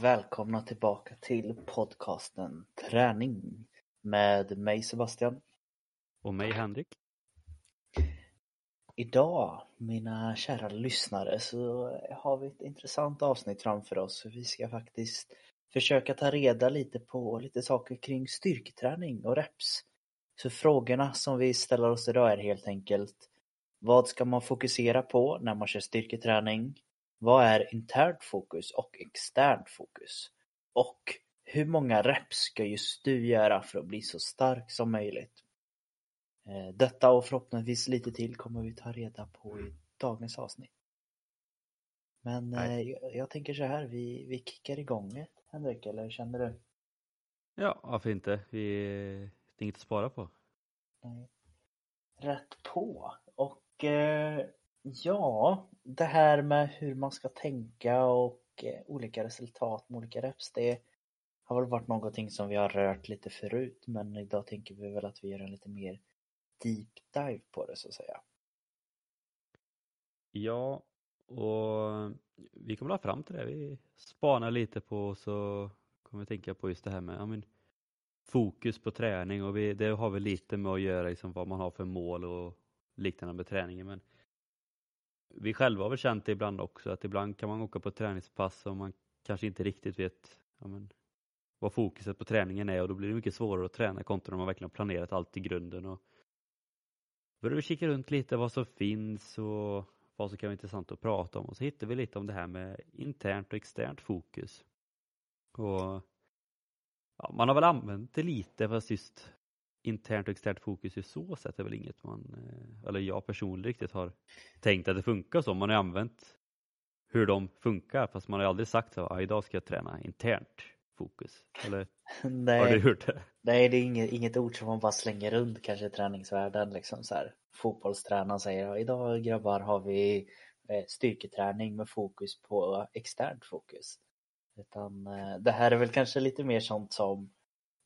Välkomna tillbaka till podcasten Träning med mig Sebastian. Och mig Henrik. Idag, mina kära lyssnare, så har vi ett intressant avsnitt framför oss. Vi ska faktiskt försöka ta reda lite på lite saker kring styrketräning och reps. Så frågorna som vi ställer oss idag är helt enkelt Vad ska man fokusera på när man kör styrketräning? Vad är internt fokus och externt fokus? Och hur många reps ska just du göra för att bli så stark som möjligt? Eh, detta och förhoppningsvis lite till kommer vi ta reda på i dagens avsnitt. Men eh, jag, jag tänker så här, vi, vi kickar igång Henrik, eller hur känner du? Ja, varför inte? Vi, det är inget att spara på. Nej. Rätt på. Och eh, ja, det här med hur man ska tänka och eh, olika resultat med olika reps, det har väl varit någonting som vi har rört lite förut, men idag tänker vi väl att vi gör en lite mer deep dive på det så att säga. Ja, och vi kommer la fram till det. Vi spanar lite på och så kommer vi tänka på just det här med ja, men, fokus på träning och vi, det har väl lite med att göra liksom, vad man har för mål och liknande med träningen. Men vi själva har väl känt det ibland också att ibland kan man åka på träningspass och man kanske inte riktigt vet ja, men, vad fokuset på träningen är och då blir det mycket svårare att träna kontra när man verkligen har planerat allt i grunden. Och började vi kika runt lite vad som finns och vad som kan vara intressant att prata om och så hittade vi lite om det här med internt och externt fokus. Och ja, Man har väl använt det lite fast just internt och externt fokus i så sätt är väl inget man, eh, eller jag personligen riktigt har tänkt att det funkar så. Man har använt hur de funkar fast man har aldrig sagt så ah, idag ska jag träna internt fokus. Eller Nej. har du gjort det? Nej, det är inget, inget ord som man bara slänger runt kanske i träningsvärlden. Liksom så här. Fotbollstränaren säger idag grabbar har vi eh, styrketräning med fokus på externt fokus. Utan eh, det här är väl kanske lite mer sånt som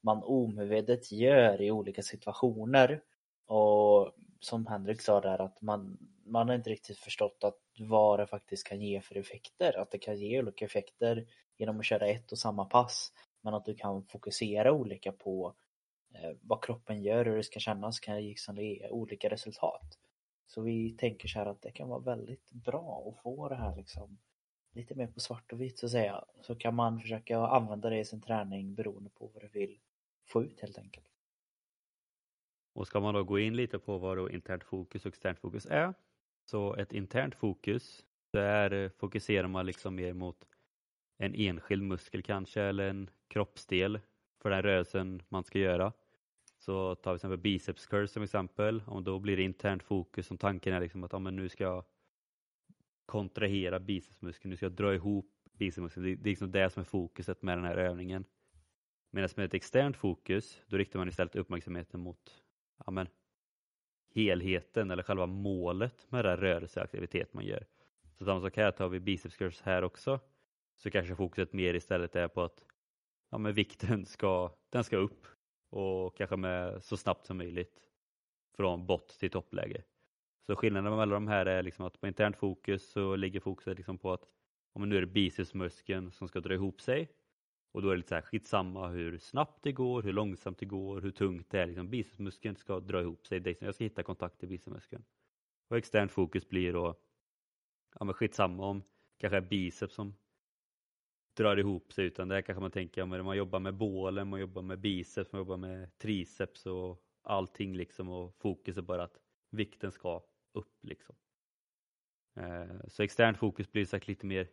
man omedvetet gör i olika situationer. Och som Henrik sa där att man, man har inte riktigt förstått att vad det faktiskt kan ge för effekter. Att det kan ge olika effekter genom att köra ett och samma pass. Men att du kan fokusera olika på eh, vad kroppen gör och hur det ska kännas kan liksom ge olika resultat. Så vi tänker så här att det kan vara väldigt bra att få det här liksom lite mer på svart och vitt så att säga. Så kan man försöka använda det i sin träning beroende på vad du vill få ut helt enkelt. Och ska man då gå in lite på vad då internt fokus och externt fokus är. Så ett internt fokus, där fokuserar man liksom mer mot en enskild muskel kanske eller en kroppsdel för den rörelsen man ska göra. Så tar vi till exempel biceps curls som exempel, om då blir det internt fokus som tanken är liksom att ja, men nu ska jag kontrahera bicepsmuskeln, nu ska jag dra ihop bicepsmuskeln. Det är liksom det som är fokuset med den här övningen. Medan med ett externt fokus, då riktar man istället uppmärksamheten mot ja, men, helheten eller själva målet med den rörelseaktivitet man gör. Så samma sak här, tar vi biceps curls här också, så kanske fokuset mer istället är på att ja, men vikten ska, den ska upp och kanske med så snabbt som möjligt från bott till toppläge. Så skillnaden mellan de här är liksom att på internt fokus så ligger fokuset liksom på att om nu är det bicepsmuskeln som ska dra ihop sig och då är det lite så här skitsamma hur snabbt det går, hur långsamt det går, hur tungt det är. Liksom bicepsmuskeln ska dra ihop sig. Jag ska hitta kontakt i bicepsmuskeln. Och externt fokus blir då ja, men skitsamma om kanske är biceps som drar ihop sig utan där kanske man tänker om man jobbar med bålen, man jobbar med biceps, man jobbar med triceps och allting liksom och fokus är bara att vikten ska upp liksom. Eh, så externt fokus blir sagt lite mer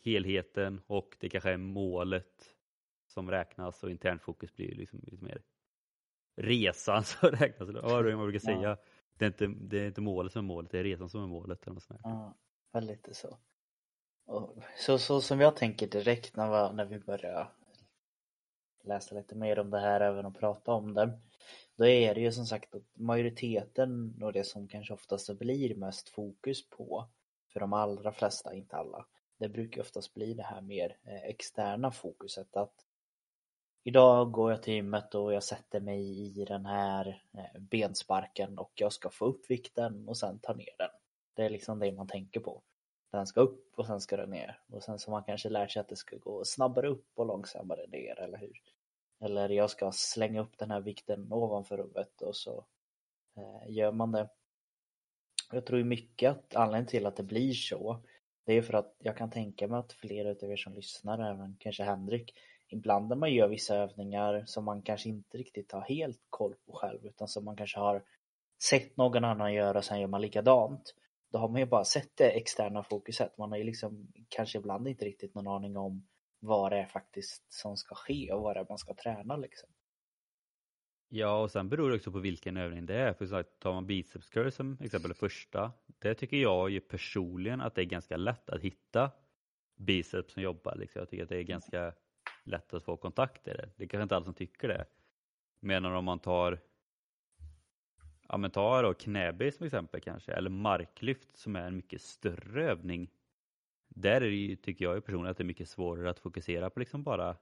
helheten och det kanske är målet som räknas och internt fokus blir liksom lite mer resan som räknas. Vad man brukar säga? Ja. Det, är inte, det är inte målet som är målet, det är resan som är målet. Eller något sånt ja, väl lite så. Och så. Så som jag tänker direkt när, när vi börjar läsa lite mer om det här även och prata om det. Då är det ju som sagt att majoriteten och det som kanske oftast blir mest fokus på för de allra flesta, inte alla, det brukar oftast bli det här mer eh, externa fokuset att Idag går jag till gymmet och jag sätter mig i den här eh, bensparken och jag ska få upp vikten och sen ta ner den. Det är liksom det man tänker på. den ska upp och sen ska den ner. Och sen så man kanske lärt sig att det ska gå snabbare upp och långsammare ner, eller hur? Eller jag ska slänga upp den här vikten ovanför huvudet och så eh, gör man det. Jag tror mycket att anledningen till att det blir så, det är för att jag kan tänka mig att flera av er som lyssnar, även kanske Henrik, ibland när man gör vissa övningar som man kanske inte riktigt har helt koll på själv, utan som man kanske har sett någon annan göra och sen gör man likadant. Då har man ju bara sett det externa fokuset. Man har ju liksom kanske ibland inte riktigt någon aning om vad det är faktiskt som ska ske och vad det är man ska träna liksom. Ja, och sen beror det också på vilken övning det är. För så tar man biceps curl som exempel det första, det tycker jag ju personligen att det är ganska lätt att hitta biceps som jobbar. Liksom. Jag tycker att det är ganska lätt att få kontakt i det. Det är kanske inte alla som tycker det. Medan om man tar ja men ta då knäböj som exempel kanske, eller marklyft som är en mycket större övning. Där är det ju, tycker jag personligen att det är mycket svårare att fokusera på liksom bara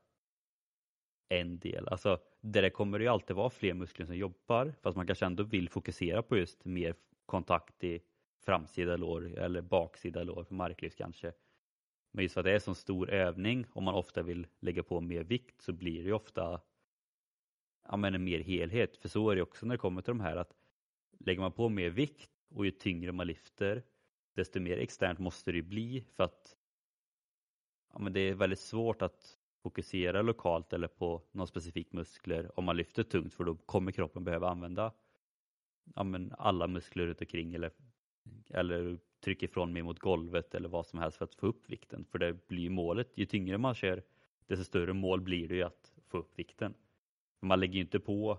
en del. Alltså, där det kommer det ju alltid vara fler muskler som jobbar, fast man kanske ändå vill fokusera på just mer kontakt i framsida lår eller baksida lår för marklyft kanske. Men just för att det är en så stor övning och man ofta vill lägga på mer vikt så blir det ju ofta ja, men en mer helhet. För så är det också när det kommer till de här att lägger man på mer vikt och ju tyngre man lyfter desto mer externt måste det bli för att ja, men det är väldigt svårt att fokusera lokalt eller på någon specifik muskler om man lyfter tungt för då kommer kroppen behöva använda ja, alla muskler runt omkring eller, eller trycka ifrån mer mot golvet eller vad som helst för att få upp vikten. För det blir målet, ju tyngre man kör desto större mål blir det ju att få upp vikten. Man lägger ju inte på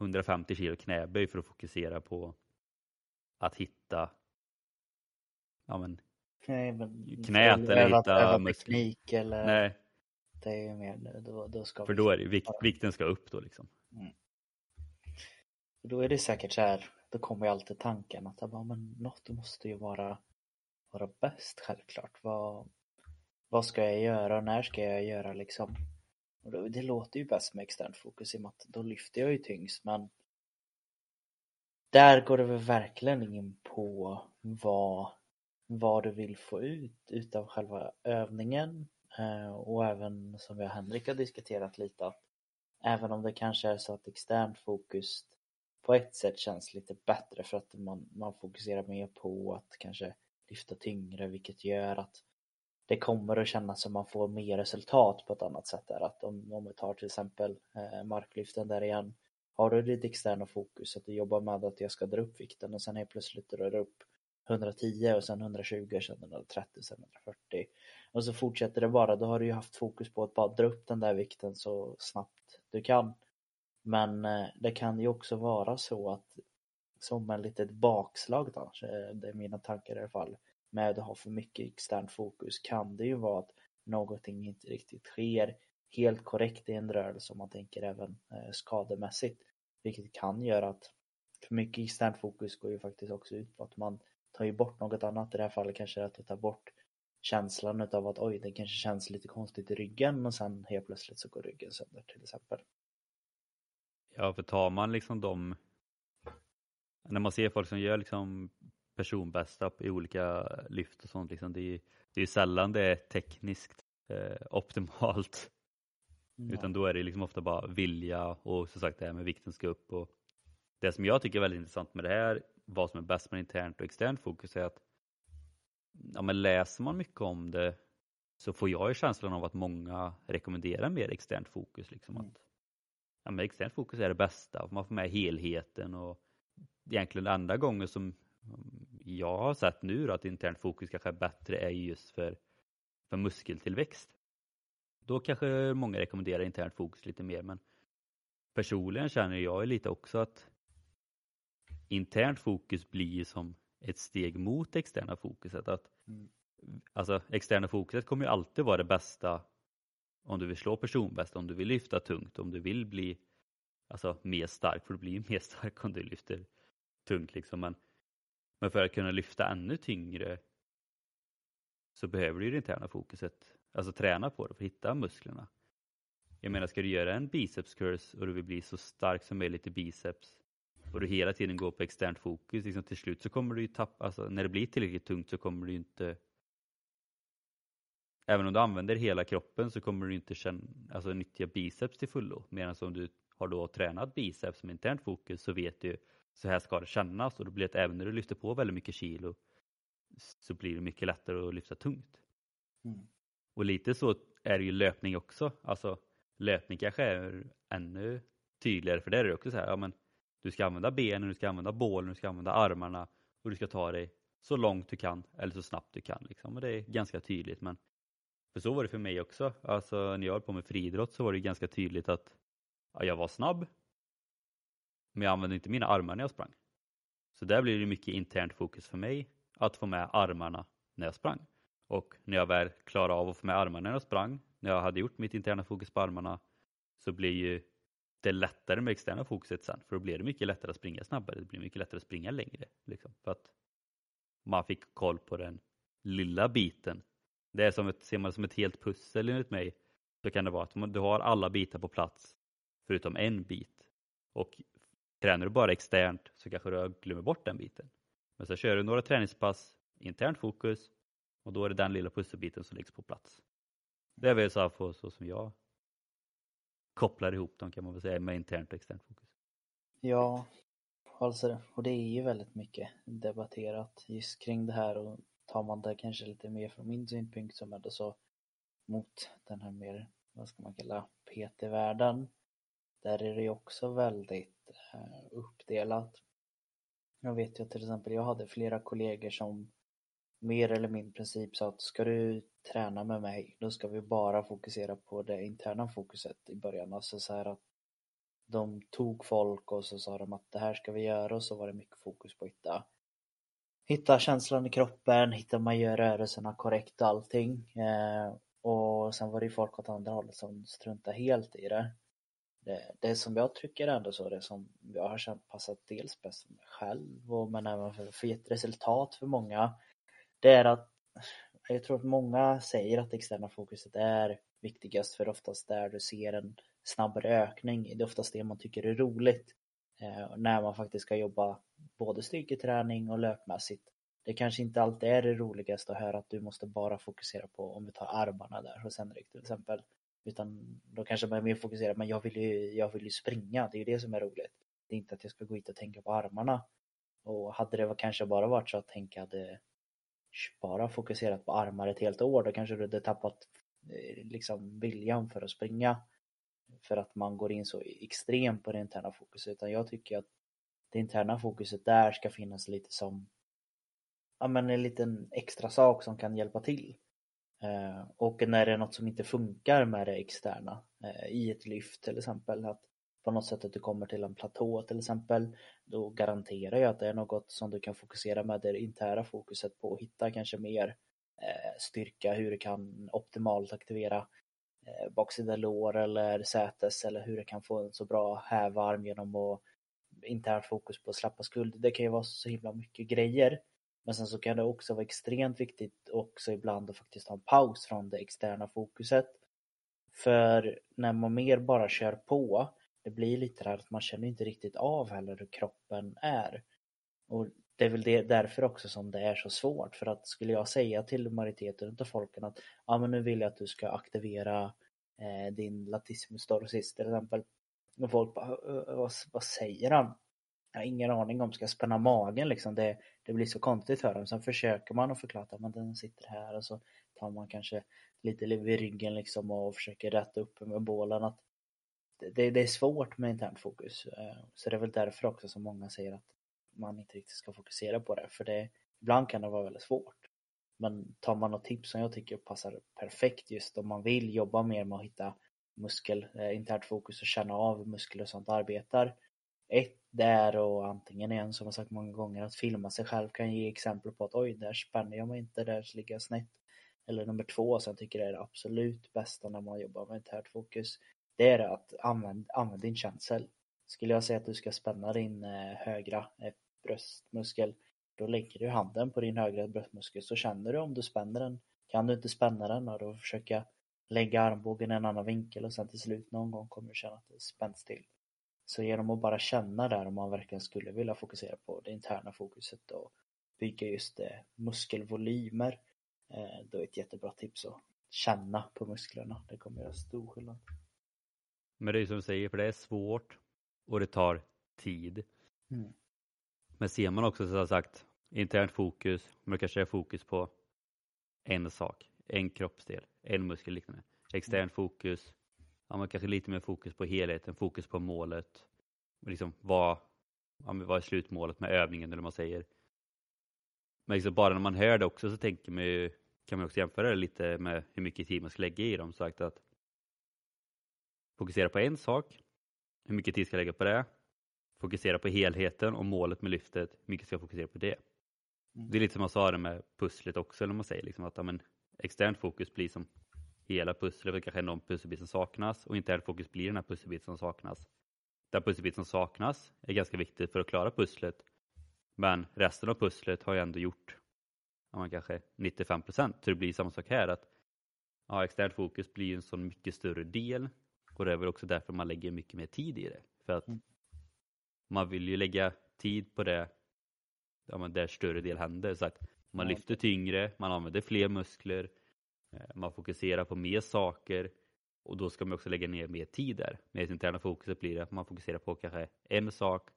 150 kilo knäböj för att fokusera på att hitta ja, men, knät eller hitta muskler. eller Nej, det är ju mer då, då ska för då är det vikt, vikten ska upp då liksom. Då är det säkert så här, då kommer ju alltid tanken att bara, men något måste ju vara, vara bäst självklart. Vad, vad ska jag göra och när ska jag göra liksom? Och då, det låter ju bäst med externt fokus i och med att då lyfter jag ju tyngst men där går det väl verkligen in på vad, vad du vill få ut utav själva övningen Eh, och även som jag och Henrik har diskuterat lite att även om det kanske är så att externt fokus på ett sätt känns lite bättre för att man, man fokuserar mer på att kanske lyfta tyngre vilket gör att det kommer att kännas som man får mer resultat på ett annat sätt där. Att om, om vi tar till exempel eh, marklyften där igen. Har du ditt externa fokus att du jobbar med att jag ska dra upp vikten och sen helt plötsligt drar du upp 110 och sen 120 och sen 130 och sen 140 och så fortsätter det bara då har du ju haft fokus på att bara dra upp den där vikten så snabbt du kan men eh, det kan ju också vara så att som en litet bakslag då, eh, det är mina tankar i alla fall, med att ha för mycket externt fokus kan det ju vara att någonting inte riktigt sker helt korrekt i en rörelse om man tänker även eh, skademässigt. Vilket kan göra att för mycket externt fokus går ju faktiskt också ut på att man tar ju bort något annat. I det här fallet kanske att du tar bort känslan utav att oj, det kanske känns lite konstigt i ryggen och sen helt plötsligt så går ryggen sönder till exempel. Ja, för tar man liksom de när man ser folk som gör liksom personbästa i olika lyft och sånt, liksom, det, är, det är ju sällan det är tekniskt eh, optimalt. Utan då är det liksom ofta bara vilja och som sagt det här med vikten ska upp. Och det som jag tycker är väldigt intressant med det här, vad som är bäst med internt och externt fokus är att ja, men läser man mycket om det så får jag ju känslan av att många rekommenderar mer externt fokus. Liksom Mm. att, ja, men externt fokus är det bästa, man får med helheten och egentligen den enda gången som jag har sett nu då, att internt fokus kanske är bättre är just för, för muskeltillväxt. Då kanske många rekommenderar internt fokus lite mer men personligen känner jag lite också att internt fokus blir som ett steg mot externa fokuset. Att, Mm. Alltså externa fokuset kommer ju alltid vara det bästa om du vill slå personbäst, om du vill lyfta tungt, om du vill bli alltså, mer stark, för du blir mer stark om du lyfter tungt liksom. Men, men för att kunna lyfta ännu tyngre så behöver du det interna fokuset, alltså träna på det för att hitta musklerna. Jag menar, ska du göra en biceps curls och du vill bli så stark som möjligt i biceps får du hela tiden gå på externt fokus, liksom till slut så kommer du ju tappa, alltså när det blir tillräckligt tungt så kommer du ju inte Även om du använder hela kroppen så kommer du inte känna, alltså nyttja biceps till fullo. Medan om du har då tränat biceps med internt fokus så vet du så här ska det kännas och då blir det även när du lyfter på väldigt mycket kilo så blir det mycket lättare att lyfta tungt. Mm. Och lite så är det ju löpning också. Alltså löpning kanske är ännu tydligare för där är det också så här, ja men du ska använda benen, du ska använda bålen, du ska använda armarna och du ska ta dig så långt du kan eller så snabbt du kan. Liksom. Och det är ganska tydligt. Men för så var det för mig också. Alltså när jag höll på med friidrott så var det ganska tydligt att ja, jag var snabb. Men jag använde inte mina armar när jag sprang. Så där blir det mycket internt fokus för mig att få med armarna när jag sprang. Och när jag väl klarade av att få med armarna när jag sprang, när jag hade gjort mitt interna fokus på armarna, så blir ju det lättare med externa fokuset sen. För då blir det mycket lättare att springa snabbare, det blir mycket lättare att springa längre. Liksom, för att man fick koll på den lilla biten. Det är som ett, ser man det som ett helt pussel enligt mig, så kan det vara att du har alla bitar på plats förutom en bit. Och tränar du bara externt så kanske du glömmer bort den biten. Men så kör du några träningspass, internt fokus och då är det den lilla pusselbiten som läggs på plats. Det är väl så, för, så som jag kopplar ihop dem kan man väl säga med internt och externt fokus. Ja, alltså och det är ju väldigt mycket debatterat just kring det här och tar man det kanske lite mer från min synpunkt som är det så mot den här mer, vad ska man kalla, PT-världen. Där är det ju också väldigt eh, uppdelat. Jag vet ju till exempel, jag hade flera kollegor som mer eller mindre princip sa att ska du träna med mig, då ska vi bara fokusera på det interna fokuset i början. Alltså så här att de tog folk och så sa de att det här ska vi göra och så var det mycket fokus på att hitta hitta känslan i kroppen, hitta man gör rörelserna korrekt och allting. Eh, och sen var det ju folk åt andra hållet som struntade helt i det. det. Det som jag tycker ändå så, det som jag har känt passat dels bäst för mig själv och men även för, för ett resultat för många. Det är att jag tror att många säger att det externa fokuset är viktigast för oftast där du ser en snabbare ökning. Det är oftast det man tycker är roligt eh, när man faktiskt ska jobba både styrketräning och löpmässigt. Det kanske inte alltid är det roligaste att höra att du måste bara fokusera på om vi tar armarna där hos Henrik till exempel. Utan då kanske man är mer fokuserad, men jag vill ju, jag vill ju springa, det är ju det som är roligt. Det är inte att jag ska gå hit och tänka på armarna. Och hade det kanske bara varit så att Henke hade bara fokuserat på armar ett helt år, då kanske du hade tappat eh, liksom viljan för att springa. För att man går in så extremt på det interna fokuset. Utan jag tycker att det interna fokuset där ska finnas lite som ja, men en liten extra sak som kan hjälpa till. Eh, och när det är något som inte funkar med det externa eh, i ett lyft till exempel, att på något sätt att du kommer till en platå till exempel, då garanterar jag att det är något som du kan fokusera med det interna fokuset på och hitta kanske mer eh, styrka, hur du kan optimalt aktivera eh, baksida lår eller sätes eller hur du kan få en så bra hävarm genom att internt fokus på att släppa skuld. Det kan ju vara så himla mycket grejer. Men sen så kan det också vara extremt viktigt också ibland att faktiskt ha en paus från det externa fokuset. För när man mer bara kör på, det blir lite där att man känner inte riktigt av heller hur kroppen är. Och det är väl det, därför också som det är så svårt. För att skulle jag säga till majoriteten av folken att ja, men nu vill jag att du ska aktivera eh, din latissimus dorsis till exempel. Och folk bara, vad, vad säger han? Jag har ingen aning om, ska jag spänna magen liksom? Det, det blir så konstigt för dem. Sen försöker man att förklara att den sitter här och så tar man kanske lite vid ryggen liksom och försöker rätta upp med bålen. Att det, det är svårt med internt fokus. Eh, så det är väl därför också som många säger att man inte riktigt ska fokusera på det. För det, ibland kan det vara väldigt svårt. Men tar man något tips som jag tycker passar perfekt just om man vill jobba mer med att hitta muskel, eh, internt fokus och känna av hur muskler och sånt arbetar. Ett, det är och antingen igen, som jag sagt många gånger, att filma sig själv kan ge exempel på att oj, där spänner jag mig inte, där ligger jag snett. Eller nummer två, som jag tycker är det absolut bästa när man jobbar med internt fokus, det är att använda använd din känsel. Skulle jag säga att du ska spänna din eh, högra eh, bröstmuskel, då lägger du handen på din högra bröstmuskel så känner du om du spänner den. Kan du inte spänna den, då försöka lägga armbågen i en annan vinkel och sen till slut någon gång kommer du känna att det spänns till. Så genom att bara känna där om man verkligen skulle vilja fokusera på det interna fokuset och bygga just eh, muskelvolymer, då är ett jättebra tips att känna på musklerna. Det kommer göra stor skillnad. Men det är som du säger, för det är svårt och det tar tid. Mm. Men ser man också som sagt internt fokus, men kanske är fokus på en sak, en kroppsdel, en muskel liknande. Externt fokus, ja, men kanske lite mer fokus på helheten, fokus på målet. Liksom vad, ja, vad är slutmålet med övningen eller vad man säger. Men liksom bara när man hör det också så tänker man ju, kan man också jämföra det lite med hur mycket tid man ska lägga i dem. Sagt att fokusera på en sak, hur mycket tid ska jag lägga på det? Fokusera på helheten och målet med lyftet, hur mycket ska jag fokusera på det? Mm. Det är lite som jag sa det med pusslet också, eller man säger liksom att ja, men, externt fokus blir som hela pusslet, för kanske någon pusselbit som saknas och internt fokus blir den här pusselbiten som saknas. Den pusselbit som saknas är ganska viktigt för att klara pusslet, men resten av pusslet har jag ändå gjort man kanske 95 procent. Så det blir samma sak här att ja, externt fokus blir en så mycket större del och det är väl också därför man lägger mycket mer tid i det. För att Mm. man vill ju lägga tid på det ja, men där större del händer. Så att man lyfter tyngre, man använder fler muskler, eh, man fokuserar på mer saker och då ska man också lägga ner mer tid där. Med interna fokuset blir det att man fokuserar på kanske en sak,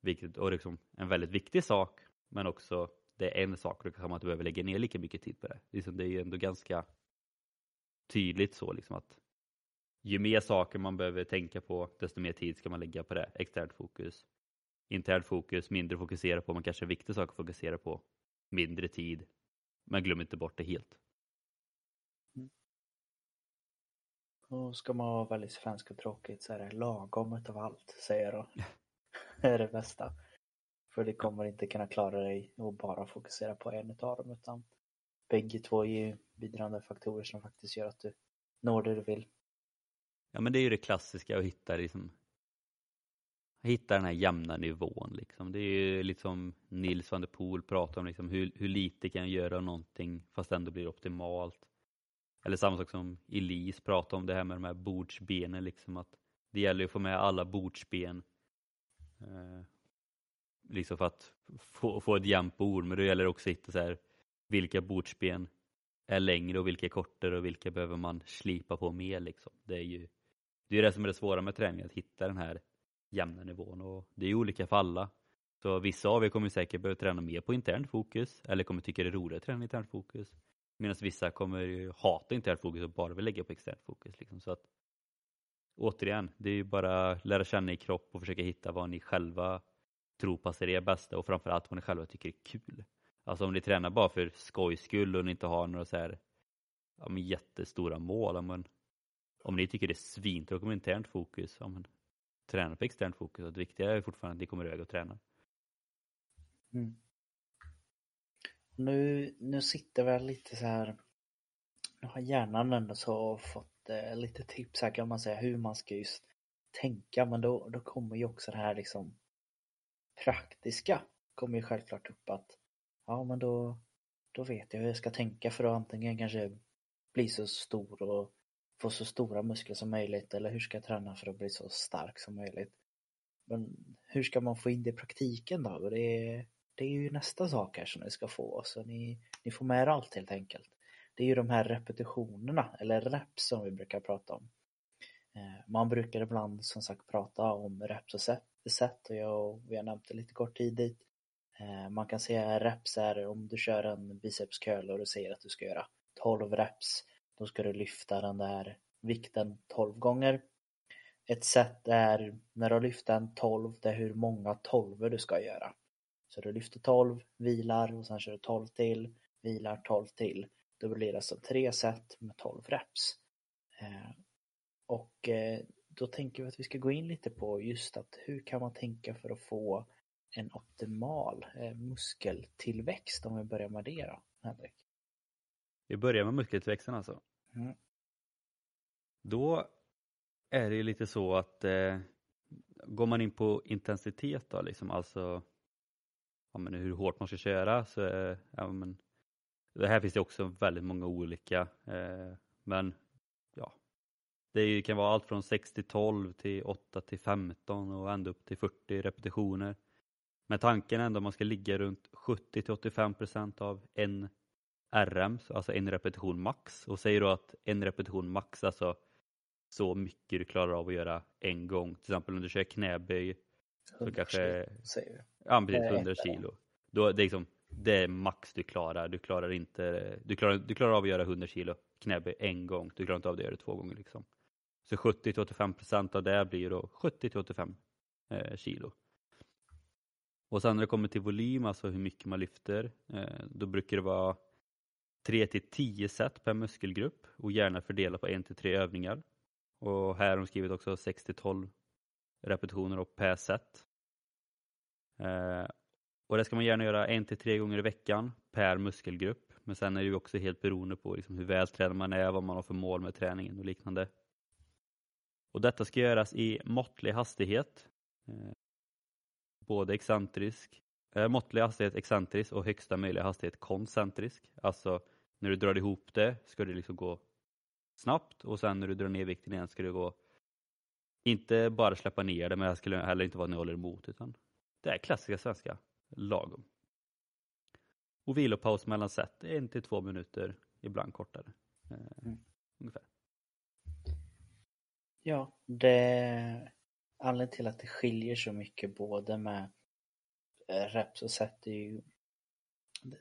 vilket och liksom en väldigt viktig sak, men också det är en sak och då kanske man inte behöver lägga ner lika mycket tid på det. Liksom det är ju ändå ganska tydligt så liksom att ju mer saker man behöver tänka på, desto mer tid ska man lägga på det. Externt fokus. Internt fokus, mindre fokusera på, men kanske en viktig sak att fokusera på. Mindre tid. Men glöm inte bort det helt. Och ska man vara väldigt svensk och tråkigt så är det lagom utav allt, säger jag då. Det är det bästa. För det kommer inte kunna klara dig att bara fokusera på en utav dem utan bägge två är ju bidragande faktorer som faktiskt gör att du når det du vill. Ja men det är ju det klassiska att hitta liksom Hitta den här jämna nivån liksom. Det är ju liksom Nils van der Poel pratar om liksom hur, hur lite kan jag göra av någonting fast ändå blir optimalt. Eller samma sak som Elise pratar om det här med de här bordsbenen liksom att det gäller att få med alla bordsben. Eh, liksom för att få, få ett jämnt bord men då gäller det också att hitta så här vilka bordsben är längre och vilka är kortare och vilka behöver man slipa på mer liksom. Det är ju det, är det som är det svåra med träning, att hitta den här jämna nivån och det är ju olika för alla. Så vissa av er kommer säkert behöva träna mer på internt fokus eller kommer tycka det är roligare att träna internt fokus. Medan vissa kommer ju hata internt fokus och bara vill lägga på externt fokus. Liksom. Så att, återigen, det är ju bara lära känna i kropp och försöka hitta vad ni själva tror passar er bästa och framförallt vad ni själva tycker är kul. Alltså om ni tränar bara för skojs skull och ni inte har några så här ja, men jättestora mål. Men om ni tycker det är svintråkigt med internt fokus, ja, men träna på externt fokus. Och det viktiga är fortfarande att ni kommer iväg och tränar. Mm. Nu, nu sitter väl lite så här Nu har hjärnan ändå så fått eh, lite tips här kan man säga hur man ska just tänka men då, då kommer ju också det här liksom praktiska kommer ju självklart upp att ja men då då vet jag hur jag ska tänka för att antingen kanske bli så stor och få så stora muskler som möjligt eller hur ska jag träna för att bli så stark som möjligt. Men hur ska man få in det i praktiken då? Och det, är, det är ju nästa sak här som ni ska få så ni, ni får med er allt helt enkelt. Det är ju de här repetitionerna eller reps som vi brukar prata om. Eh, man brukar ibland som sagt prata om reps och set, set och jag, vi har nämnt det lite kort tidigt. Eh, man kan säga reps är om du kör en biceps curl och du säger att du ska göra 12 reps. Då ska du lyfta den där vikten 12 gånger. Ett sätt är när du har lyft den 12, det är hur många 12 du ska göra. Så du lyfter 12, vilar och sen kör du 12 till, vilar 12 till. Då blir det alltså tre set med 12 reps. Eh, och eh, då tänker vi att vi ska gå in lite på just att hur kan man tänka för att få en optimal eh, muskeltillväxt om vi börjar med det då, Henrik? Vi börjar med muskeltillväxten alltså. Mm. Då är det ju lite så att eh, går man in på intensitet då, liksom, alltså ja, men hur hårt man ska köra så eh, ja, men, det här finns det också väldigt många olika eh, men ja, Det kan vara allt från 6 till 12 till 8 till 15 och ända upp till 40 repetitioner. Men tanken är ändå att man ska ligga runt 70 till 85 procent av en RM, alltså en repetition max. Och säger du att en repetition max, alltså så mycket du klarar av att göra en gång. Till exempel om du kör knäböj. Så kanske, säger vi. Ja, precis 100 kilo. Då, det, är liksom, det är max du klarar. Du klarar, inte, du, klarar, du klarar av att göra 100 kilo knäböj en gång. Du klarar inte av att göra det två gånger. Liksom. Så 70 till 85 procent av det blir då 70 till 85 eh, kilo. Och sen när det kommer till volym, alltså hur mycket man lyfter, eh, då brukar det vara 3 till 10 set per muskelgrupp och gärna fördela på 1 till 3 övningar. Och här har de skrivit också 6 till 12 repetitioner och per set. Eh, och det ska man gärna göra 1 till 3 gånger i veckan per muskelgrupp. Men sen är det ju också helt beroende på liksom hur vältränad man är, vad man har för mål med träningen och liknande. Och detta ska göras i måttlig hastighet. Eh, både excentrisk, eh, måttlig hastighet excentrisk och högsta möjliga hastighet koncentrisk. Alltså när du drar ihop det ska det liksom gå snabbt och sen när du drar ner vikten igen ska det gå inte bara släppa ner det men det skulle heller inte vara när du håller emot utan det är klassiska svenska lagom. Och vilopaus mellan set, en till två minuter, ibland kortare. Eh, mm. Ungefär. Ja, det anledningen till att det skiljer så mycket både med eh, reps och set är ju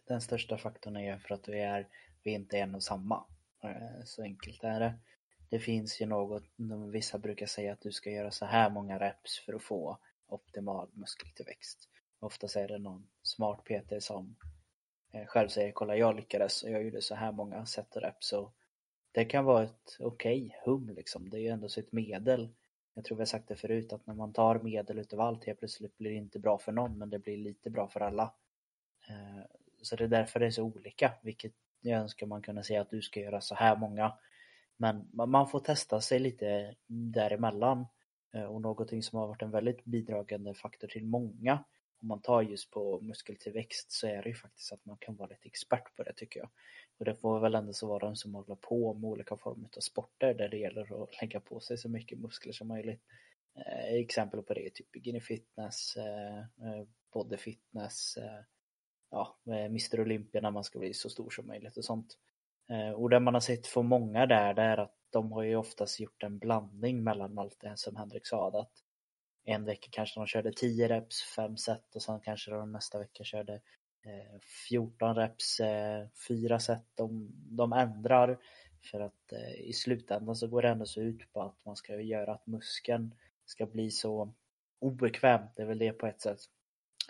den största faktorn är för att vi är, vi inte är en och samma. Eh, så enkelt är det. Det finns ju något, vissa brukar säga att du ska göra så här många reps för att få optimal muskeltillväxt. Oftast är det någon smart PT som eh, själv säger kolla jag lyckades och jag gjorde så här många set och reps och det kan vara ett okej okay hum liksom. Det är ju ändå sitt medel. Jag tror vi har sagt det förut att när man tar medel utav allt helt plötsligt blir det inte bra för någon men det blir lite bra för alla. Eh, så det är därför det är så olika, vilket jag önskar man kunde säga att du ska göra så här många. Men man får testa sig lite däremellan. Eh, och någonting som har varit en väldigt bidragande faktor till många om man tar just på muskeltillväxt så är det ju faktiskt att man kan vara lite expert på det tycker jag. Och det får väl ändå så vara den som håller på med olika former av sporter där det gäller att lägga på sig så mycket muskler som möjligt. Eh, exempel på det är typ bikini fitness, eh, eh, body fitness, eh, ja, Mr Olympia när man ska bli så stor som möjligt och sånt. Eh, och det man har sett för många där, det är att de har ju oftast gjort en blandning mellan allt det som Henrik sa. Att en vecka kanske de körde 10 reps, 5 set och sen kanske de nästa vecka körde eh, 14 reps, eh, 4 set. De, de ändrar för att i slutändan så går det ändå så ut på att man ska göra att muskeln ska bli så obekväm, det är väl det på ett sätt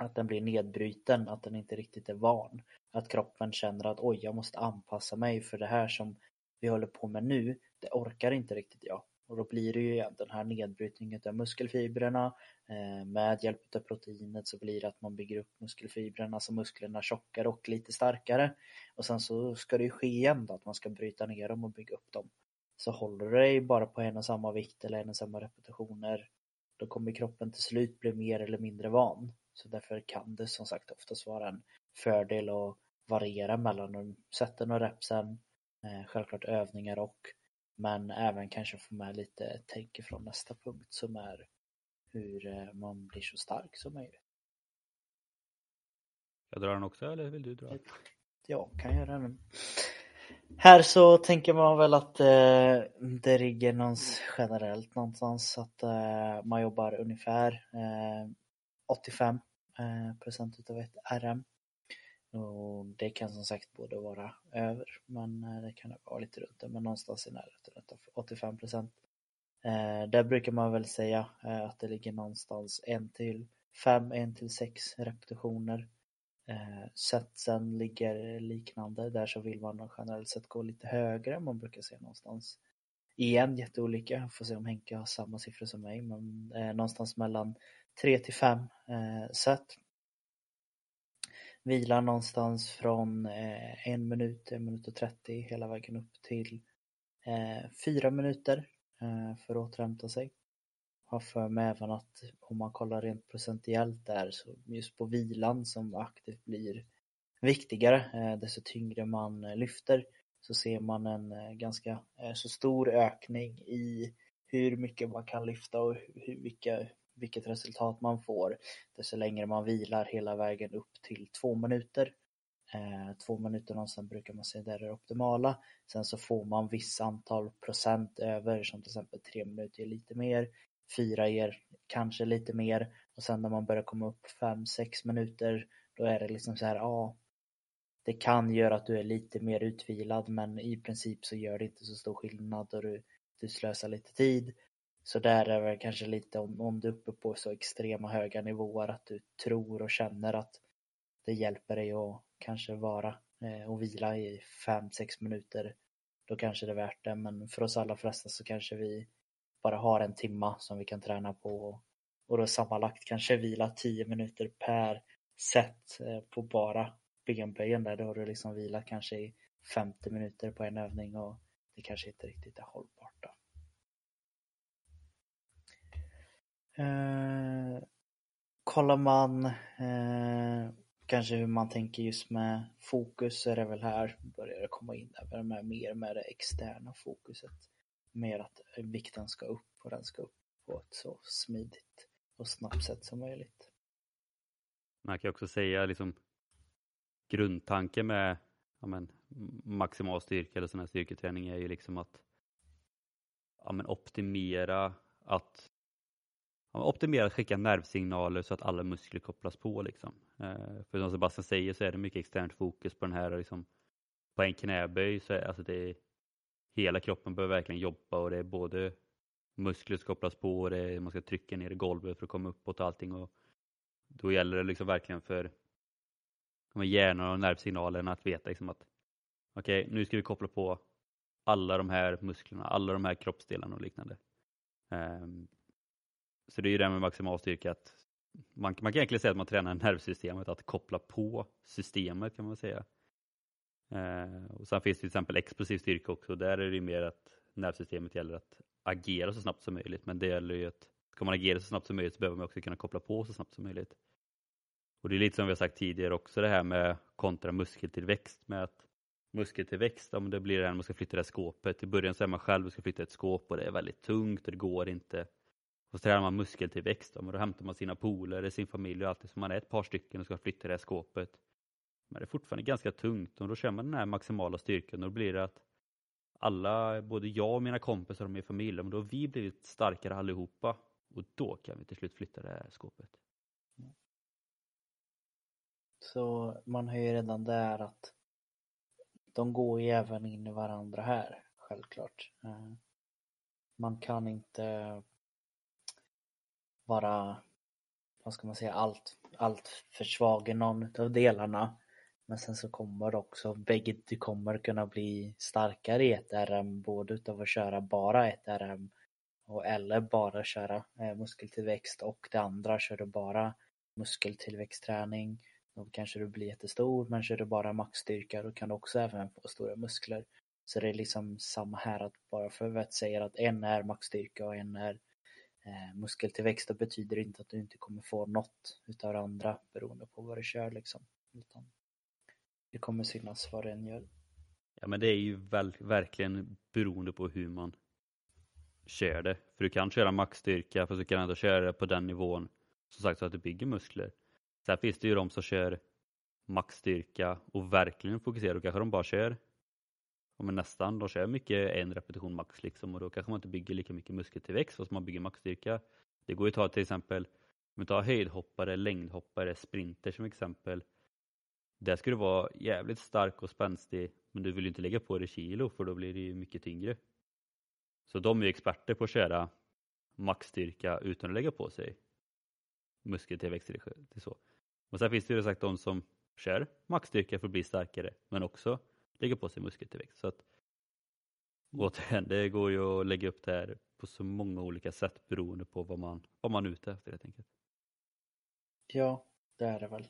att den blir nedbruten, att den inte riktigt är van. Att kroppen känner att oj, jag måste anpassa mig för det här som vi håller på med nu, det orkar inte riktigt jag. Och då blir det ju den här nedbrytningen av muskelfibrerna. Eh, med hjälp av proteinet så blir det att man bygger upp muskelfibrerna så musklerna tjockare och lite starkare. Och sen så ska det ju ske igen då, att man ska bryta ner dem och bygga upp dem. Så håller du dig bara på en och samma vikt eller en och samma repetitioner, då kommer kroppen till slut bli mer eller mindre van. Så därför kan det som sagt oftast vara en fördel att variera mellan sätten och repsen, eh, självklart övningar och men även kanske få med lite tänk från nästa punkt som är hur eh, man blir så stark som möjligt. Jag drar den också eller vill du dra? Jag kan göra den. Här så tänker man väl att eh, det ligger någonstans generellt någonstans att eh, man jobbar ungefär eh, 85 eh, procent utav ett RM. Och det kan som sagt både vara över, men eh, det kan vara lite runt det, men någonstans i närheten av 85 procent. Eh, där brukar man väl säga att det ligger någonstans en till fem, en till sex repetitioner. Setsen ligger liknande, där så vill man generellt sett gå lite högre, man brukar säga någonstans igen jätteolika, får se om Henke har samma siffror som mig, men någonstans mellan 3 till 5 eh, set. Vilar någonstans från eh, en minut, en minut och 30 hela vägen upp till eh, fyra minuter eh, för att återhämta sig. Har för mig även att om man kollar rent procentuellt där så just på vilan som aktivt blir viktigare, eh, desto tyngre man eh, lyfter, så ser man en eh, ganska eh, så stor ökning i hur mycket man kan lyfta och hur, vilka, vilket resultat man får desto längre man vilar hela vägen upp till två minuter. Eh, två minuter någonstans brukar man säga är det optimala. Sen så får man viss antal procent över som till exempel tre minuter ger lite mer, fyra ger kanske lite mer och sen när man börjar komma upp fem, sex minuter då är det liksom så här, ja det kan göra att du är lite mer utvilad men i princip så gör det inte så stor skillnad och du, du slösar lite tid. Så där är det kanske lite om, om du är uppe på så extrema höga nivåer att du tror och känner att det hjälper dig att kanske vara eh, och vila i 5-6 minuter. Då kanske det är värt det men för oss alla flesta så kanske vi bara har en timma som vi kan träna på och då sammanlagt kanske vila 10 minuter per set eh, på bara benböjen där. Då har du liksom vilat kanske i 50 minuter på en övning och det kanske inte riktigt är hållbart. Då. Eh, kollar man eh, kanske hur man tänker just med fokus så är det väl här börjar det komma in där med mer med det externa fokuset. Mer att vikten ska upp och den ska upp på ett så smidigt och snabbt sätt som möjligt. Man kan också säga liksom grundtanken med ja, men, maximal styrka eller sån här styrketräning är ju liksom att ja, men, optimera att optimerat optimera att skicka nervsignaler så att alla muskler kopplas på. Liksom. Eh, för som Sebastian säger så är det mycket externt fokus på den här liksom, på en knäböj så är alltså det är, hela kroppen behöver verkligen jobba och det är både muskler som kopplas på och det är, man ska trycka ner i golvet för att komma uppåt och allting. Och då gäller det liksom verkligen för hjärnan och nervsignalerna att veta liksom att okej, okay, nu ska vi koppla på alla de här musklerna, alla de här kroppsdelarna och liknande. Um, så det är ju det med maximal styrka att man, man kan egentligen säga att man tränar nervsystemet att koppla på systemet kan man säga. Eh, och sen finns det till exempel explosiv styrka också. Där är det mer att nervsystemet gäller att agera så snabbt som möjligt. Men det gäller ju att ska man agera så snabbt som möjligt så behöver man också kunna koppla på så snabbt som möjligt. Och det är lite som vi har sagt tidigare också det här med kontra muskeltillväxt med att muskeltillväxt, om det blir det här man ska flytta det här skåpet. I början så är man själv och ska flytta ett skåp och det är väldigt tungt och det går inte. Och så tränar man muskeltillväxt typ och då hämtar man sina polare, sin familj och allt. det Så man är ett par stycken och ska flytta det här skåpet. Men det är fortfarande ganska tungt och då kör man den här maximala styrkan och då blir det att alla, både jag och mina kompisar och min familj, då har vi blivit starkare allihopa och då kan vi till slut flytta det här skåpet. Så man hör ju redan där att de går ju även in i varandra här, självklart. Eh, man kan inte vara, vad ska man säga, allt, allt för svag i någon av delarna. Men sen så kommer också bägge, du kommer kunna bli starkare i ett RM både utav att köra bara ett RM och eller bara köra eh, muskeltillväxt och det andra kör du bara muskeltillväxtträning då kanske du blir jättestor men kör du bara maxstyrka då kan du också även få stora muskler. Så det är liksom samma här att bara för att säga att en är maxstyrka och en är Eh, muskeltillväxt betyder inte att du inte kommer få något utav det andra beroende på vad du kör liksom. Utan det kommer synas vad den gör. Ja men det är ju väl, verkligen beroende på hur man kör det. För du kan köra maxstyrka fast du kan ändå köra det på den nivån som sagt så att du bygger muskler. Sen finns det ju de som kör maxstyrka och verkligen fokuserar. Då kanske de bara kör men nästan, de kör mycket en repetition max liksom och då kanske man inte bygger lika mycket muskeltillväxt fast man bygger maxstyrka. Det går ju att ta till exempel, om vi tar höjdhoppare, längdhoppare, sprinter som exempel. Där ska du vara jävligt stark och spänstig men du vill ju inte lägga på dig kilo för då blir det ju mycket tyngre. Så de är ju experter på att köra maxstyrka utan att lägga på sig muskeltillväxt så. Och sen finns det ju sagt de som kör maxstyrka för att bli starkare men också lägger på sig muskeltillväxt. Så att, återigen, det går ju att lägga upp det här på så många olika sätt beroende på vad man, vad man är ute efter helt enkelt. Ja, det är det väl.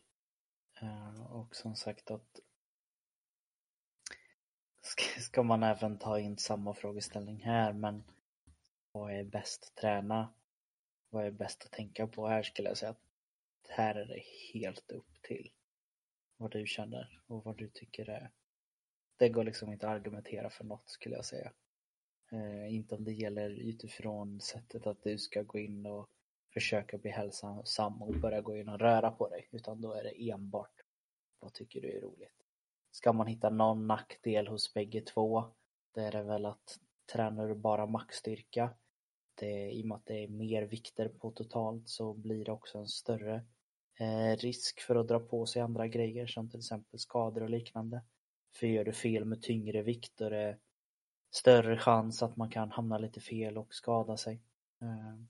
Eh, och som sagt att ska man även ta in samma frågeställning här men vad är bäst att träna? Vad är bäst att tänka på här skulle jag säga att här är det helt upp till vad du känner och vad du tycker är det går liksom inte att argumentera för något skulle jag säga. Eh, inte om det gäller utifrån sättet att du ska gå in och försöka bli hälsosam och börja gå in och röra på dig utan då är det enbart vad tycker du är roligt. Ska man hitta någon nackdel hos bägge två det är det väl att tränar du bara maxstyrka det, i och med att det är mer vikter på totalt så blir det också en större eh, risk för att dra på sig andra grejer som till exempel skador och liknande. För gör du fel med tyngre vikt då är det större chans att man kan hamna lite fel och skada sig. Eh,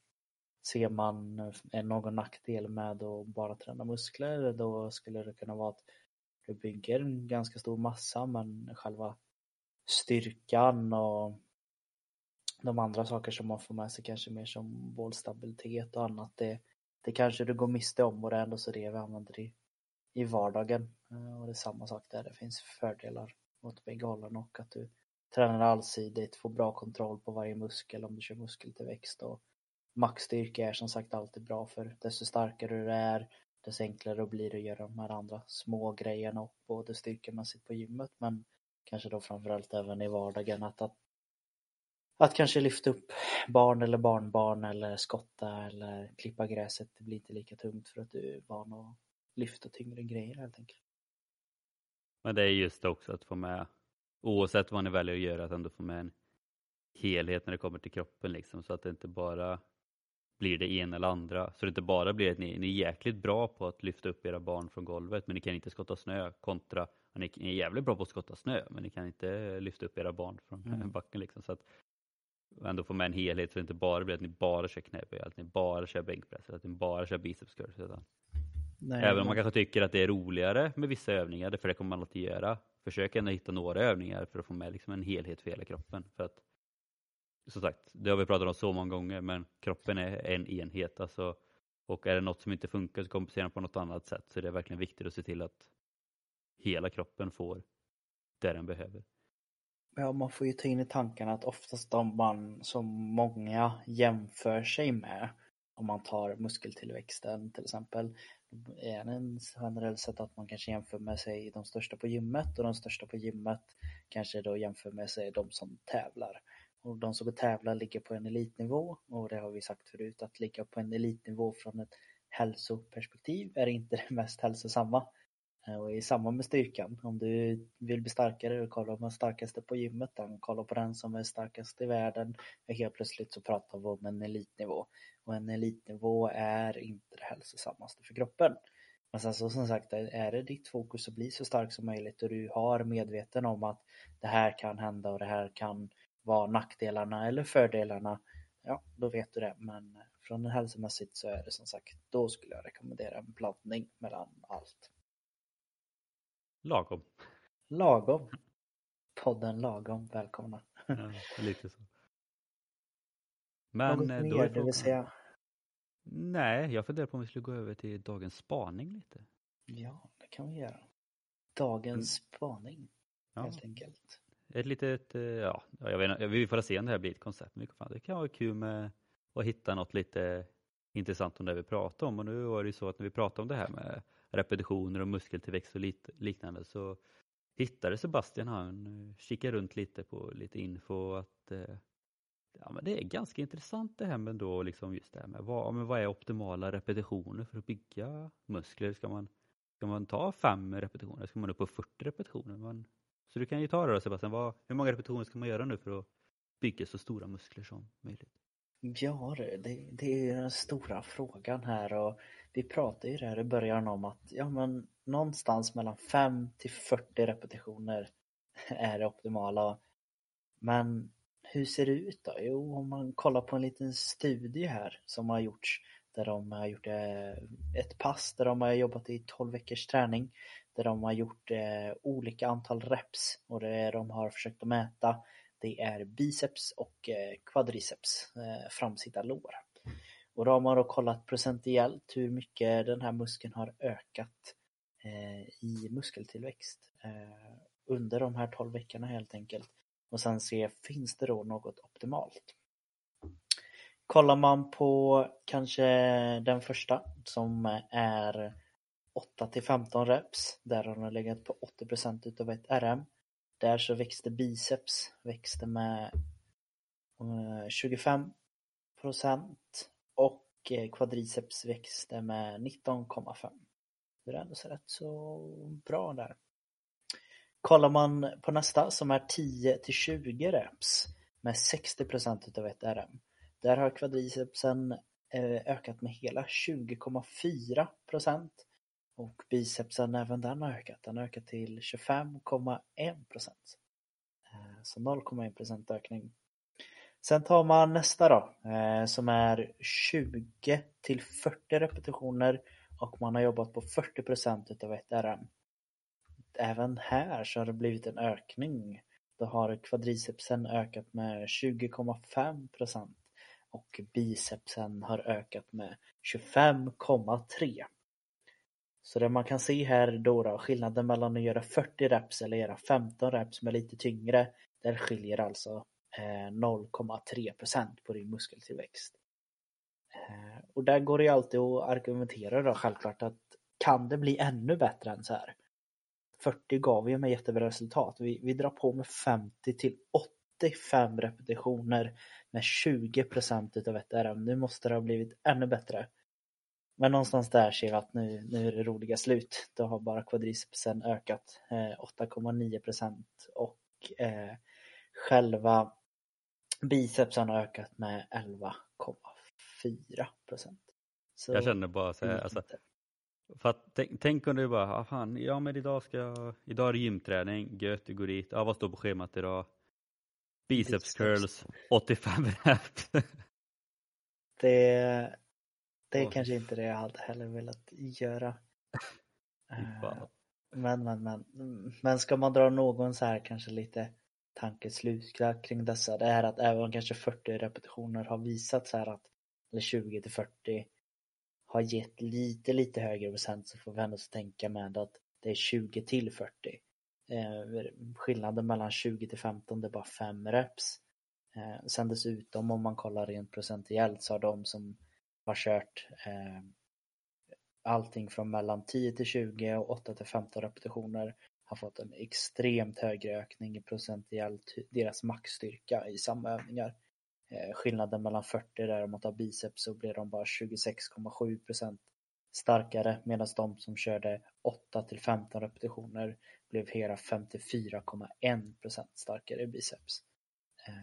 ser man eh, någon nackdel med att bara träna muskler då skulle det kunna vara att du bygger en ganska stor massa men själva styrkan och de andra saker som man får med sig kanske mer som bollstabilitet och annat det, det kanske du går miste om och det är ändå så det vi använder i, i vardagen. Eh, och det är samma sak där, det finns fördelar åt bägge hållen och att du tränar allsidigt, får bra kontroll på varje muskel om du kör muskeltillväxt och maxstyrka är som sagt alltid bra för desto starkare du är desto enklare blir det att göra de här andra små grejerna och både styrkemässigt på gymmet men kanske då framförallt även i vardagen att, att att kanske lyfta upp barn eller barnbarn eller skotta eller klippa gräset. Det blir inte lika tungt för att du är van att lyfta tyngre grejer helt enkelt. Men det är just också att få med, oavsett vad ni väljer att göra, att ändå få med en helhet när det kommer till kroppen liksom så att det inte bara blir det ena eller andra. Så det inte bara blir att ni, ni är jäkligt bra på att lyfta upp era barn från golvet men ni kan inte skotta snö kontra, ni är jävligt bra på att skotta snö men ni kan inte lyfta upp era barn från mm. backen liksom. Så att ändå få med en helhet så det inte bara blir att ni bara kör knäböj, att ni bara kör bänkpress, att ni bara kör biceps curls. Utan Nej, Även om man kanske tycker att det är roligare med vissa övningar, för det kommer man alltid göra. Försök ändå hitta några övningar för att få med liksom en helhet för hela kroppen. För att, som sagt, det har vi pratat om så många gånger, men kroppen är en enhet. Alltså, och är det något som inte funkar så kompenserar man på något annat sätt. Så det är verkligen viktigt att se till att hela kroppen får det den behöver. Ja, man får ju ta in i tankarna att oftast de man som många jämför sig med, om man tar muskeltillväxten till exempel, är det generellt sett att man kanske jämför med sig de största på gymmet och de största på gymmet kanske då jämför med sig de som tävlar. Och de som tävlar ligger på en elitnivå och det har vi sagt förut att ligga på en elitnivå från ett hälsoperspektiv är inte det mest hälsosamma. Eh, och i samband med styrkan, om du vill bli starkare, kolla på den starkaste på gymmet, kolla på den som är starkast i världen. Och helt plötsligt så pratar vi om en elitnivå. Och en elitnivå är inte det hälsosammaste för kroppen. Men sen så som sagt, är det ditt fokus att bli så stark som möjligt och du har medveten om att det här kan hända och det här kan vara nackdelarna eller fördelarna. Ja, då vet du det. Men från hälsomässigt så är det som sagt, då skulle jag rekommendera en blandning mellan allt. Lagom. Lagom. Podden Lagom, välkomna. Ja, lite så. Men Något eh, mer du vill säga? Nej, jag funderar på om vi skulle gå över till dagens spaning lite. Ja, det kan vi göra. Dagens mm. spaning, ja. helt enkelt. Ett litet, eh, ja, jag vet inte, vi får se om det här blir ett koncept. Men det kan vara kul med att hitta något lite intressant om det vi pratar om. Och nu var det ju så att när vi pratade om det här med repetitioner och muskeltillväxt och liknande så hittade Sebastian han eh, kikade runt lite på lite info att eh, ja, men det är ganska intressant det här med då liksom just det här med vad, men vad är optimala repetitioner för att bygga muskler? Ska man, ska man ta fem repetitioner? Ska man upp på 40 repetitioner? Man, så du kan ju ta det då Sebastian, vad, hur många repetitioner ska man göra nu för att bygga så stora muskler som möjligt? Ja, det, det är den stora frågan här och vi pratade ju där i början om att ja, men någonstans mellan 5 till 40 repetitioner är det optimala. Men hur ser det ut då? Jo, om man kollar på en liten studie här som har gjorts där de har gjort eh, ett pass där de har jobbat i 12 veckors träning där de har gjort eh, olika antal reps och det de har försökt att mäta det är biceps och eh, quadriceps, framsida lår. Och då har man då kollat procentuellt hur mycket den här muskeln har ökat eh, i muskeltillväxt eh, under de här 12 veckorna helt enkelt. Och sen se, finns det då något optimalt? Kollar man på kanske den första som är 8 till 15 reps, där har den legat på 80% utav ett RM. Där så växte biceps växte med eh, 25 och eh, quadriceps växte med 19,5. Det är ändå så rätt så bra där. Kollar man på nästa som är 10 till 20 reps med 60% utav ett RM. Där har kvadricepsen eh, ökat med hela 20,4% och bicepsen även den har ökat. Den har ökat till 25,1% eh, Så 0,1% ökning. Sen tar man nästa då eh, som är 20 till 40 repetitioner och man har jobbat på 40 procent utav ett RM. Även här så har det blivit en ökning. Då har kvadricepsen ökat med 20,5 procent och bicepsen har ökat med 25,3. Så det man kan se här då, då skillnaden mellan att göra 40 reps eller göra 15 reps med lite tyngre, där skiljer alltså Eh, 0,3 procent på din muskeltillväxt. Eh, och där går det ju alltid att argumentera då självklart att kan det bli ännu bättre än så här? 40 gav ju mig jättebra resultat. Vi, vi drar på med 50 till 85 repetitioner med 20 procent utav ett RM. Nu måste det ha blivit ännu bättre. Men någonstans där ser vi att nu, nu är det roliga slut. Då har bara kvadricepsen ökat eh, 8,9 procent och eh, själva bicepsen har ökat med 11,4 procent. Jag känner bara så här, alltså, för att tänk, tänk om du bara, ah, fan, ja men idag ska jag, idag är det gymträning, gött, du går dit, ja vad står på schemat idag? Biceps, Biceps. curls, 85 reps. det, det är oh. kanske inte det jag hade heller velat göra. uh, men, men, men, men ska man dra någon så här kanske lite tankeslutskraft kring dessa, det är att även om kanske 40 repetitioner har visat så här att, eller 20 till 40 har gett lite, lite högre procent så får vi ändå tänka med att det är 20 till 40. Eh, skillnaden mellan 20 till 15 det är bara 5 reps. Eh, sen dessutom om man kollar rent procentuellt så har de som har kört eh, allting från mellan 10 till 20 och 8 till 15 repetitioner har fått en extremt högre ökning i procentuellt deras maxstyrka i samma övningar. Eh, skillnaden mellan 40 där mot att biceps så blir de bara 26,7% starkare medan de som körde 8 till 15 repetitioner blev hela 54,1% starkare i biceps. Eh,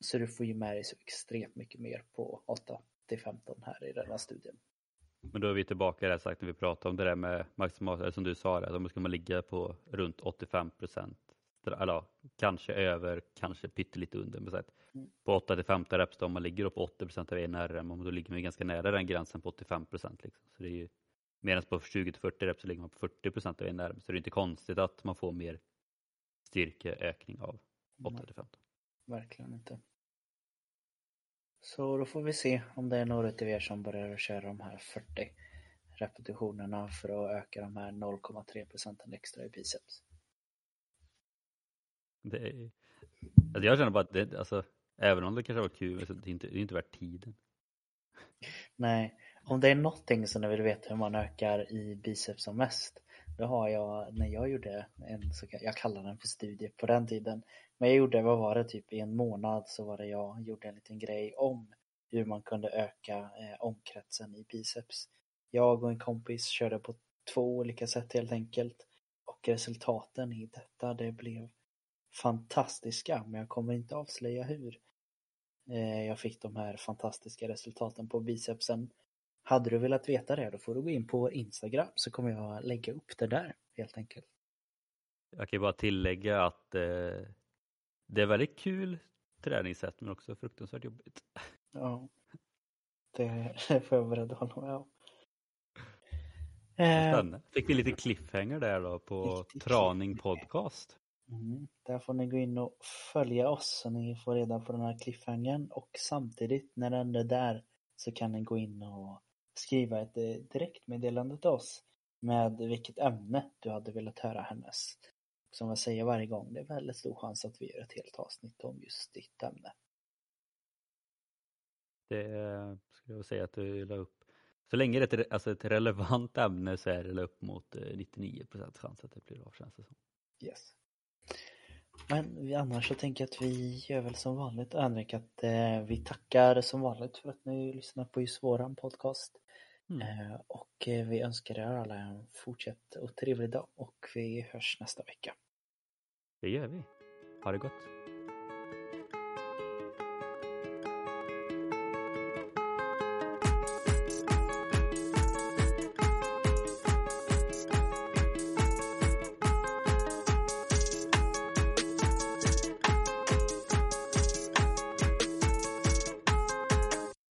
så du får ju med dig så extremt mycket mer på 8 till 15 här i denna studien. Men då är vi tillbaka där sagt när vi pratade om det där med maximalt, som du sa, att då ska man ligga på runt 85 procent. Eller kanske över, kanske pyttelite under. Men mm. På 8 till 15 reps då, om man ligger på 80 procent av NRM, då ligger man ganska nära den gränsen på 85 procent. Liksom. Så det är ju, medan på 20 till 40 reps så ligger man på 40 procent av NRM. Så det är inte konstigt att man får mer styrkeökning av 8 till 15. Verkligen inte. Så då får vi se om det är några av er som börjar köra de här 40 repetitionerna för att öka de här 0,3 procenten extra i biceps. Det är, alltså jag känner bara att det, alltså, även om det kanske var kul, så det är inte, det är inte värt tiden. Nej, om det är någonting som ni vill veta hur man ökar i biceps som mest, då har jag, när jag gjorde en, så jag kallar den för studie på den tiden, men jag gjorde, vad var det, typ i en månad så var det jag gjorde en liten grej om hur man kunde öka eh, omkretsen i biceps. Jag och en kompis körde på två olika sätt helt enkelt och resultaten i detta det blev fantastiska men jag kommer inte avslöja hur. Eh, jag fick de här fantastiska resultaten på bicepsen. Hade du velat veta det då får du gå in på Instagram så kommer jag lägga upp det där helt enkelt. Jag kan bara tillägga att eh, det är väldigt kul träningssätt men också fruktansvärt jobbigt. Ja, det, får jag beredd hålla med om. Spännande. Fick vi lite cliffhanger där då på Traning Podcast. Mm, där får ni gå in och följa oss så ni får reda på den här cliffhangern och samtidigt när den är där så kan ni gå in och skriva ett eh, direktmeddelande till oss med vilket ämne du hade velat höra hennes som jag säger varje gång, det är väldigt stor chans att vi gör ett helt avsnitt om just ditt ämne. Det skulle jag säga att du la upp. Så länge det är ett, alltså ett relevant ämne så är det upp mot 99 eh, chans att det blir av känns det som. Yes. Men annars så tänker jag att vi gör väl som vanligt Henrik att eh, vi tackar som vanligt för att ni lyssnar på just våran podcast. Mm. Eh, och eh, vi önskar er alla en fortsatt och trevlig dag och vi hörs nästa vecka. Det gör vi. Ha det gott.